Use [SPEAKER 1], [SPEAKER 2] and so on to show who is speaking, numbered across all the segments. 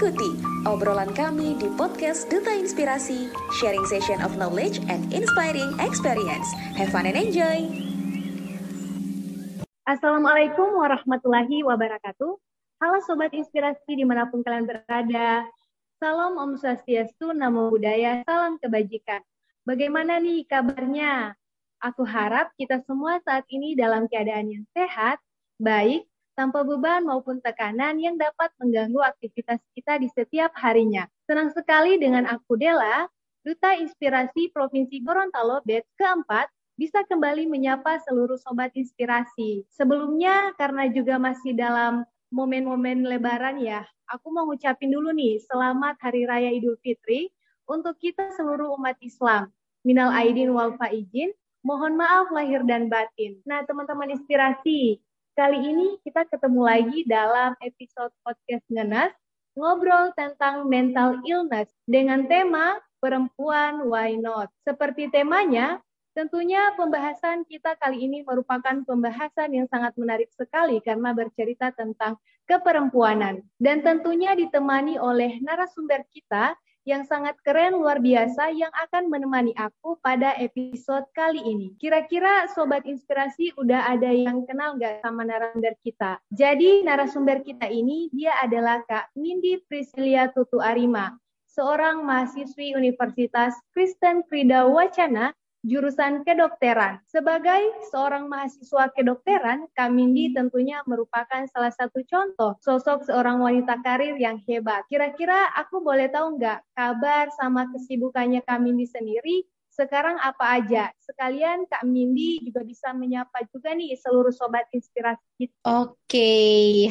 [SPEAKER 1] Ikuti obrolan kami di podcast Duta Inspirasi, sharing session of knowledge and inspiring experience. Have fun and enjoy!
[SPEAKER 2] Assalamualaikum warahmatullahi wabarakatuh. Halo Sobat Inspirasi di mana pun kalian berada. Salam Om Swastiastu, Namo Buddhaya, salam kebajikan. Bagaimana nih kabarnya? Aku harap kita semua saat ini dalam keadaan yang sehat, baik, tanpa beban maupun tekanan yang dapat mengganggu aktivitas kita di setiap harinya. Senang sekali dengan aku Dela, Duta Inspirasi Provinsi Gorontalo BED keempat, bisa kembali menyapa seluruh sobat inspirasi. Sebelumnya, karena juga masih dalam momen-momen lebaran ya, aku mau ngucapin dulu nih, selamat Hari Raya Idul Fitri untuk kita seluruh umat Islam. Minal Aidin wal Faizin, mohon maaf lahir dan batin. Nah, teman-teman inspirasi, Kali ini kita ketemu lagi dalam episode podcast Ngenas, ngobrol tentang mental illness dengan tema perempuan why not. Seperti temanya, tentunya pembahasan kita kali ini merupakan pembahasan yang sangat menarik sekali karena bercerita tentang keperempuanan. Dan tentunya ditemani oleh narasumber kita yang sangat keren luar biasa yang akan menemani aku pada episode kali ini. Kira-kira sobat inspirasi udah ada yang kenal nggak sama narasumber kita? Jadi narasumber kita ini dia adalah Kak Nindi Priscilia Tutu Arima, seorang mahasiswi Universitas Kristen Krida Wacana jurusan kedokteran. Sebagai seorang mahasiswa kedokteran, Kamindi tentunya merupakan salah satu contoh sosok seorang wanita karir yang hebat. Kira-kira aku boleh tahu nggak kabar sama kesibukannya Kamindi sendiri sekarang apa aja. Sekalian Kak Mindi juga bisa menyapa juga nih seluruh sobat inspirasi
[SPEAKER 3] Oke,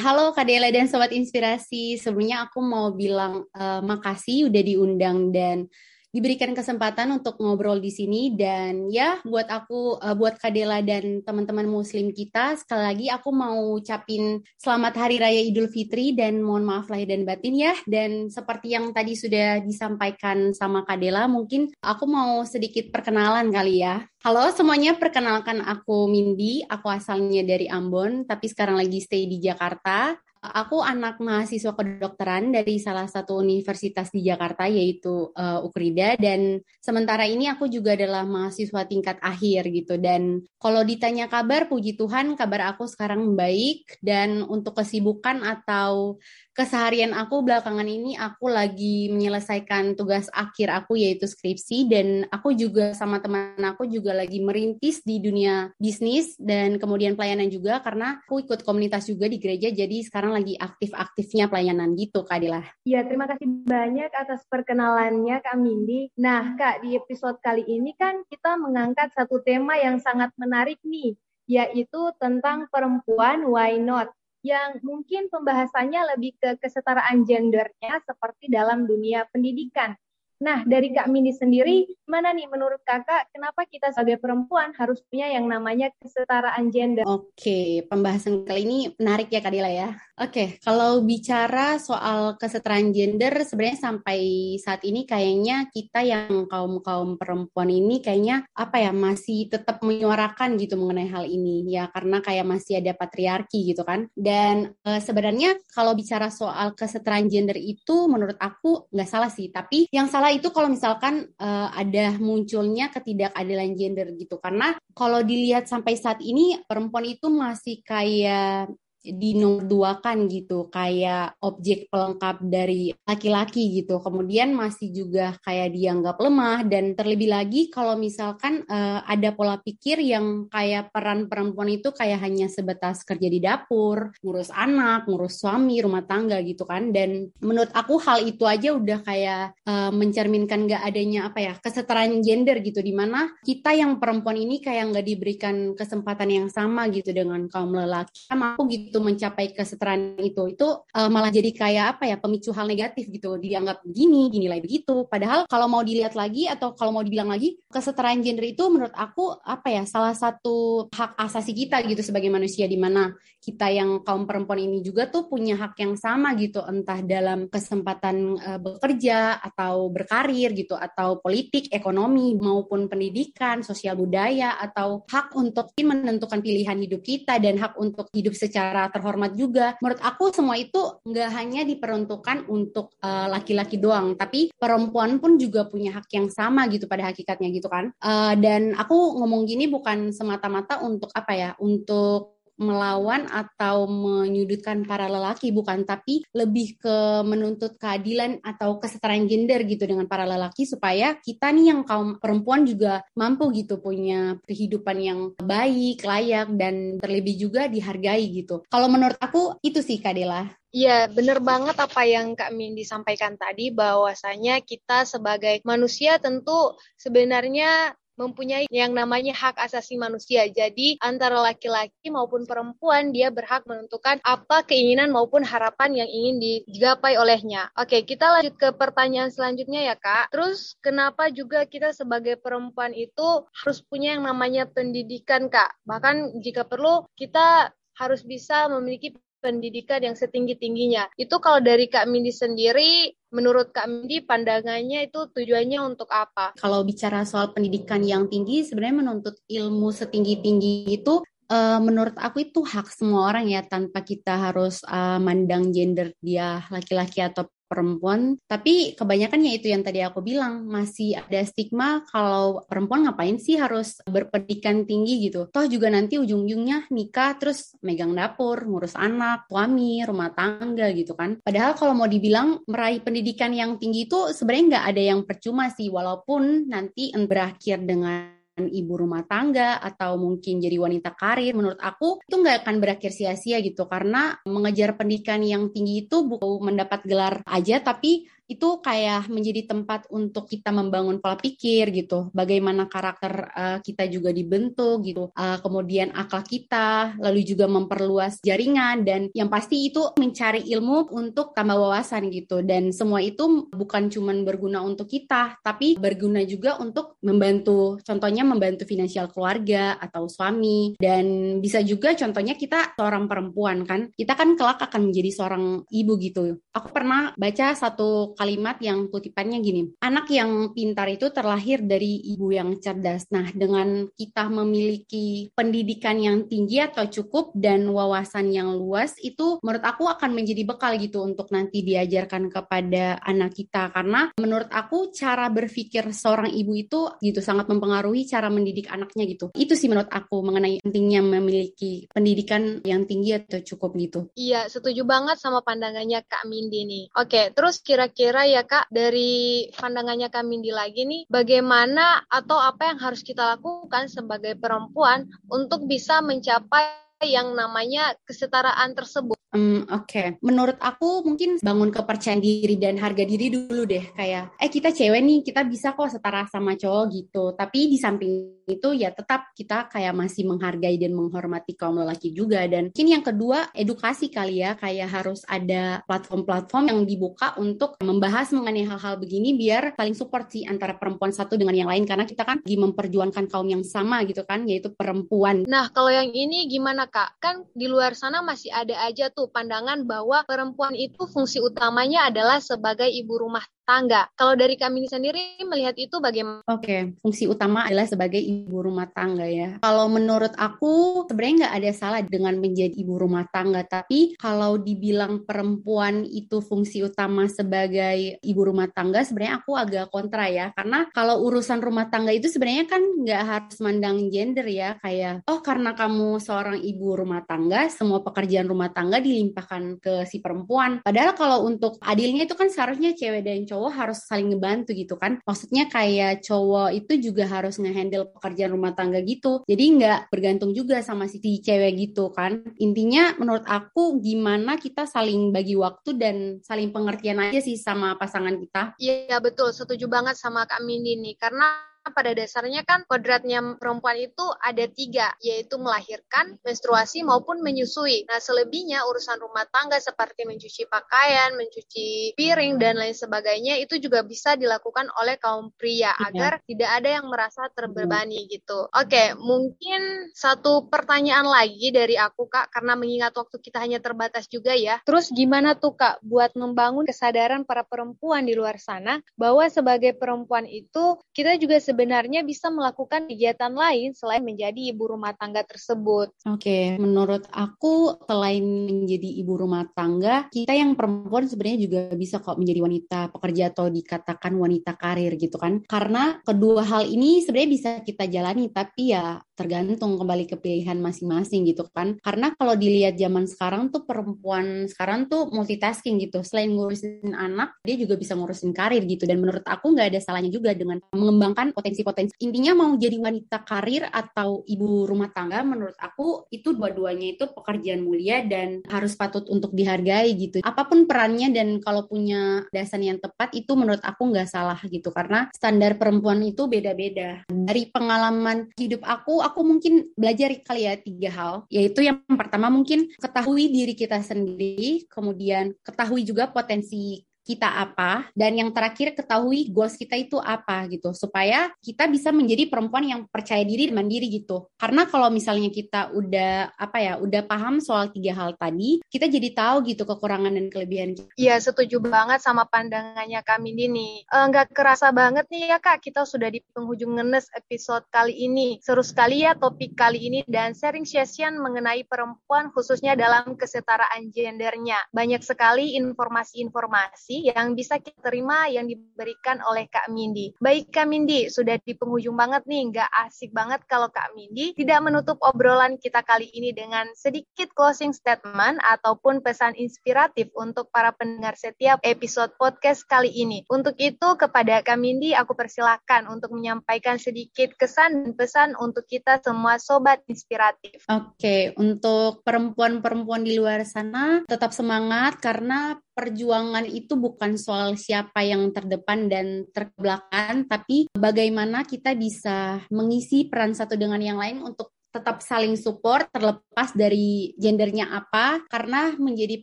[SPEAKER 3] halo Kak Dela dan sobat inspirasi. Sebelumnya aku mau bilang uh, makasih udah diundang dan diberikan kesempatan untuk ngobrol di sini dan ya buat aku uh, buat Kadela dan teman-teman muslim kita sekali lagi aku mau ucapin selamat hari raya Idul Fitri dan mohon maaf lahir dan batin ya dan seperti yang tadi sudah disampaikan sama Kadela mungkin aku mau sedikit perkenalan kali ya. Halo semuanya, perkenalkan aku Mindy, aku asalnya dari Ambon tapi sekarang lagi stay di Jakarta. Aku anak mahasiswa kedokteran dari salah satu universitas di Jakarta yaitu uh, Ukrida. Dan sementara ini aku juga adalah mahasiswa tingkat akhir gitu. Dan kalau ditanya kabar puji Tuhan kabar aku sekarang baik. Dan untuk kesibukan atau keseharian aku belakangan ini aku lagi menyelesaikan tugas akhir aku yaitu skripsi dan aku juga sama teman aku juga lagi merintis di dunia bisnis dan kemudian pelayanan juga karena aku ikut komunitas juga di gereja jadi sekarang lagi aktif-aktifnya pelayanan gitu Kak Adila.
[SPEAKER 2] Iya terima kasih banyak atas perkenalannya Kak Mindi. Nah Kak di episode kali ini kan kita mengangkat satu tema yang sangat menarik nih yaitu tentang perempuan why not yang mungkin pembahasannya lebih ke kesetaraan gendernya seperti dalam dunia pendidikan. Nah, dari Kak Mindi sendiri, mana nih menurut Kakak, kenapa kita sebagai perempuan harus punya yang namanya kesetaraan gender?
[SPEAKER 3] Oke, pembahasan kali ini menarik ya Kak Dila ya. Oke, kalau bicara soal kesetaraan gender, sebenarnya sampai saat ini kayaknya kita yang kaum kaum perempuan ini kayaknya apa ya masih tetap menyuarakan gitu mengenai hal ini ya karena kayak masih ada patriarki gitu kan. Dan e, sebenarnya kalau bicara soal kesetaraan gender itu menurut aku nggak salah sih, tapi yang salah itu kalau misalkan e, ada munculnya ketidakadilan gender gitu. Karena kalau dilihat sampai saat ini perempuan itu masih kayak dinomorduakan gitu kayak objek pelengkap dari laki-laki gitu. Kemudian masih juga kayak dianggap lemah dan terlebih lagi kalau misalkan uh, ada pola pikir yang kayak peran perempuan itu kayak hanya sebatas kerja di dapur ngurus anak ngurus suami rumah tangga gitu kan. Dan menurut aku hal itu aja udah kayak uh, mencerminkan gak adanya apa ya kesetaraan gender gitu. Di mana kita yang perempuan ini kayak nggak diberikan kesempatan yang sama gitu dengan kaum lelaki. Sama aku gitu gitu mencapai kesetaraan itu itu uh, malah jadi kayak apa ya pemicu hal negatif gitu. Dianggap gini lagi begitu padahal kalau mau dilihat lagi atau kalau mau dibilang lagi kesetaraan gender itu menurut aku apa ya salah satu hak asasi kita gitu sebagai manusia di mana kita yang kaum perempuan ini juga tuh punya hak yang sama gitu. Entah dalam kesempatan uh, bekerja atau berkarir gitu atau politik ekonomi maupun pendidikan sosial budaya atau hak untuk menentukan pilihan hidup kita dan hak untuk hidup secara secara terhormat juga. Menurut aku semua itu nggak hanya diperuntukkan untuk uh, laki-laki doang, tapi perempuan pun juga punya hak yang sama gitu pada hakikatnya gitu kan. Uh, dan aku ngomong gini bukan semata-mata untuk apa ya, untuk melawan atau menyudutkan para lelaki bukan tapi lebih ke menuntut keadilan atau kesetaraan gender gitu dengan para lelaki supaya kita nih yang kaum perempuan juga mampu gitu punya kehidupan yang baik, layak dan terlebih juga dihargai gitu. Kalau menurut aku itu sih Kak Dela.
[SPEAKER 2] Iya, bener banget apa yang Kak Mindy sampaikan tadi, bahwasanya kita sebagai manusia tentu sebenarnya mempunyai yang namanya hak asasi manusia. Jadi antara laki-laki maupun perempuan dia berhak menentukan apa keinginan maupun harapan yang ingin digapai olehnya. Oke, kita lanjut ke pertanyaan selanjutnya ya Kak. Terus kenapa juga kita sebagai perempuan itu harus punya yang namanya pendidikan Kak? Bahkan jika perlu kita harus bisa memiliki pendidikan yang setinggi-tingginya. Itu kalau dari Kak Mindi sendiri, menurut Kak Mindi pandangannya itu tujuannya untuk apa?
[SPEAKER 3] Kalau bicara soal pendidikan yang tinggi, sebenarnya menuntut ilmu setinggi-tinggi itu uh, menurut aku itu hak semua orang ya tanpa kita harus uh, mandang gender dia laki-laki atau perempuan, tapi kebanyakan ya itu yang tadi aku bilang, masih ada stigma kalau perempuan ngapain sih harus berpendidikan tinggi gitu. Toh juga nanti ujung-ujungnya nikah terus megang dapur, ngurus anak, suami, rumah tangga gitu kan. Padahal kalau mau dibilang meraih pendidikan yang tinggi itu sebenarnya nggak ada yang percuma sih, walaupun nanti berakhir dengan ibu rumah tangga atau mungkin jadi wanita karir menurut aku itu nggak akan berakhir sia-sia gitu. Karena mengejar pendidikan yang tinggi itu bukan mendapat gelar aja tapi itu kayak menjadi tempat untuk kita membangun pola pikir gitu, bagaimana karakter uh, kita juga dibentuk gitu, uh, kemudian akal kita, lalu juga memperluas jaringan dan yang pasti itu mencari ilmu untuk tambah wawasan gitu. Dan semua itu bukan cuma berguna untuk kita, tapi berguna juga untuk membantu, contohnya membantu finansial keluarga atau suami. Dan bisa juga contohnya kita seorang perempuan kan, kita kan kelak akan menjadi seorang ibu gitu. Aku pernah baca satu kalimat yang kutipannya gini, anak yang pintar itu terlahir dari ibu yang cerdas. Nah, dengan kita memiliki pendidikan yang tinggi atau cukup dan wawasan yang luas, itu menurut aku akan menjadi bekal gitu untuk nanti diajarkan kepada anak kita. Karena menurut aku cara berpikir seorang ibu itu gitu sangat mempengaruhi cara mendidik anaknya gitu. Itu sih menurut aku mengenai pentingnya memiliki pendidikan yang tinggi atau cukup gitu.
[SPEAKER 2] Iya, setuju banget sama pandangannya Kak Mindi nih. Oke, terus kira-kira kira ya Kak, dari pandangannya Kak Mindi lagi nih, bagaimana atau apa yang harus kita lakukan sebagai perempuan untuk bisa mencapai yang namanya kesetaraan tersebut?
[SPEAKER 3] Oke, okay. menurut aku mungkin bangun kepercayaan diri dan harga diri dulu deh. Kayak, eh kita cewek nih, kita bisa kok setara sama cowok gitu. Tapi di samping itu ya tetap kita kayak masih menghargai dan menghormati kaum lelaki juga. Dan mungkin yang kedua, edukasi kali ya. Kayak harus ada platform-platform yang dibuka untuk membahas mengenai hal-hal begini biar saling support sih antara perempuan satu dengan yang lain. Karena kita kan lagi memperjuangkan kaum yang sama gitu kan, yaitu perempuan.
[SPEAKER 2] Nah, kalau yang ini gimana Kak? Kan di luar sana masih ada aja tuh pandangan bahwa perempuan itu fungsi utamanya adalah sebagai ibu rumah tangga. Kalau dari kami sendiri melihat itu bagaimana?
[SPEAKER 3] Oke, okay. fungsi utama adalah sebagai ibu rumah tangga ya. Kalau menurut aku sebenarnya nggak ada salah dengan menjadi ibu rumah tangga, tapi kalau dibilang perempuan itu fungsi utama sebagai ibu rumah tangga, sebenarnya aku agak kontra ya, karena kalau urusan rumah tangga itu sebenarnya kan nggak harus mandang gender ya, kayak oh karena kamu seorang ibu rumah tangga, semua pekerjaan rumah tangga dilimpahkan ke si perempuan. Padahal kalau untuk adilnya itu kan seharusnya cewek dan cowok cowok harus saling ngebantu gitu kan. Maksudnya kayak cowok itu juga harus ngehandle pekerjaan rumah tangga gitu. Jadi nggak bergantung juga sama si cewek gitu kan. Intinya menurut aku gimana kita saling bagi waktu dan saling pengertian aja sih sama pasangan kita.
[SPEAKER 2] Iya betul, setuju banget sama Kak Mindi nih. Karena pada dasarnya kan kodratnya perempuan itu ada tiga, yaitu melahirkan, menstruasi, maupun menyusui. Nah, selebihnya urusan rumah tangga seperti mencuci pakaian, mencuci piring, dan lain sebagainya itu juga bisa dilakukan oleh kaum pria iya. agar tidak ada yang merasa terbebani hmm. gitu. Oke, mungkin satu pertanyaan lagi dari aku Kak, karena mengingat waktu kita hanya terbatas juga ya. Terus gimana tuh Kak buat membangun kesadaran para perempuan di luar sana bahwa sebagai perempuan itu kita juga sebagai sebenarnya bisa melakukan kegiatan lain selain menjadi ibu rumah tangga tersebut.
[SPEAKER 3] Oke, menurut aku selain menjadi ibu rumah tangga, kita yang perempuan sebenarnya juga bisa kok menjadi wanita pekerja atau dikatakan wanita karir gitu kan. Karena kedua hal ini sebenarnya bisa kita jalani, tapi ya tergantung kembali ke pilihan masing-masing gitu kan. Karena kalau dilihat zaman sekarang tuh perempuan sekarang tuh multitasking gitu. Selain ngurusin anak, dia juga bisa ngurusin karir gitu. Dan menurut aku nggak ada salahnya juga dengan mengembangkan potensi-potensi. Intinya mau jadi wanita karir atau ibu rumah tangga, menurut aku itu dua-duanya itu pekerjaan mulia dan harus patut untuk dihargai gitu. Apa pun perannya dan kalau punya dasar yang tepat itu menurut aku nggak salah gitu. Karena standar perempuan itu beda-beda. Dari pengalaman hidup aku, aku mungkin belajar kali ya tiga hal, yaitu yang pertama mungkin ketahui diri kita sendiri, kemudian ketahui juga potensi kita apa dan yang terakhir ketahui goals kita itu apa gitu. Supaya kita bisa menjadi perempuan yang percaya diri mandiri gitu. Karena kalau misalnya kita udah apa ya udah paham soal tiga hal tadi kita jadi tahu gitu kekurangan dan kelebihan kita.
[SPEAKER 2] Iya setuju banget sama pandangannya kami ini eh, nggak kerasa banget nih ya kak kita sudah di penghujung ngenes episode kali ini. Seru sekali ya topik kali ini dan sharing session mengenai perempuan khususnya dalam kesetaraan gendernya. Banyak sekali informasi-informasi yang bisa kita terima yang diberikan oleh Kak Mindi. Baik Kak Mindi, sudah di penghujung banget nih, nggak asik banget kalau Kak Mindi tidak menutup obrolan kita kali ini dengan sedikit closing statement ataupun pesan inspiratif untuk para pendengar setiap episode podcast kali ini. Untuk itu, kepada Kak Mindi, aku persilahkan untuk menyampaikan sedikit kesan dan pesan untuk kita semua sobat inspiratif.
[SPEAKER 3] Oke, untuk perempuan-perempuan di luar sana, tetap semangat karena perjuangan itu bukan soal siapa yang terdepan dan terbelakang, tapi bagaimana kita bisa mengisi peran satu dengan yang lain untuk tetap saling support terlepas dari gendernya apa. Karena menjadi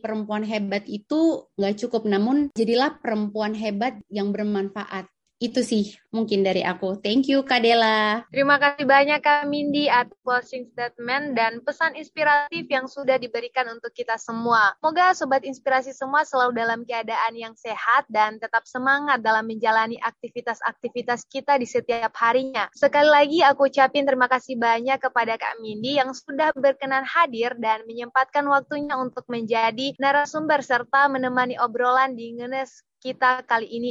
[SPEAKER 3] perempuan hebat itu nggak cukup namun jadilah perempuan hebat yang bermanfaat itu sih mungkin dari aku. Thank you Kak Dela.
[SPEAKER 2] Terima kasih banyak Kak Mindi atas closing statement dan pesan inspiratif yang sudah diberikan untuk kita semua. Semoga Sobat Inspirasi semua selalu dalam keadaan yang sehat dan tetap semangat dalam menjalani aktivitas-aktivitas kita di setiap harinya. Sekali lagi aku ucapin terima kasih banyak kepada Kak Mindi yang sudah berkenan hadir dan menyempatkan waktunya untuk menjadi narasumber serta menemani obrolan di Ngenes kita kali ini.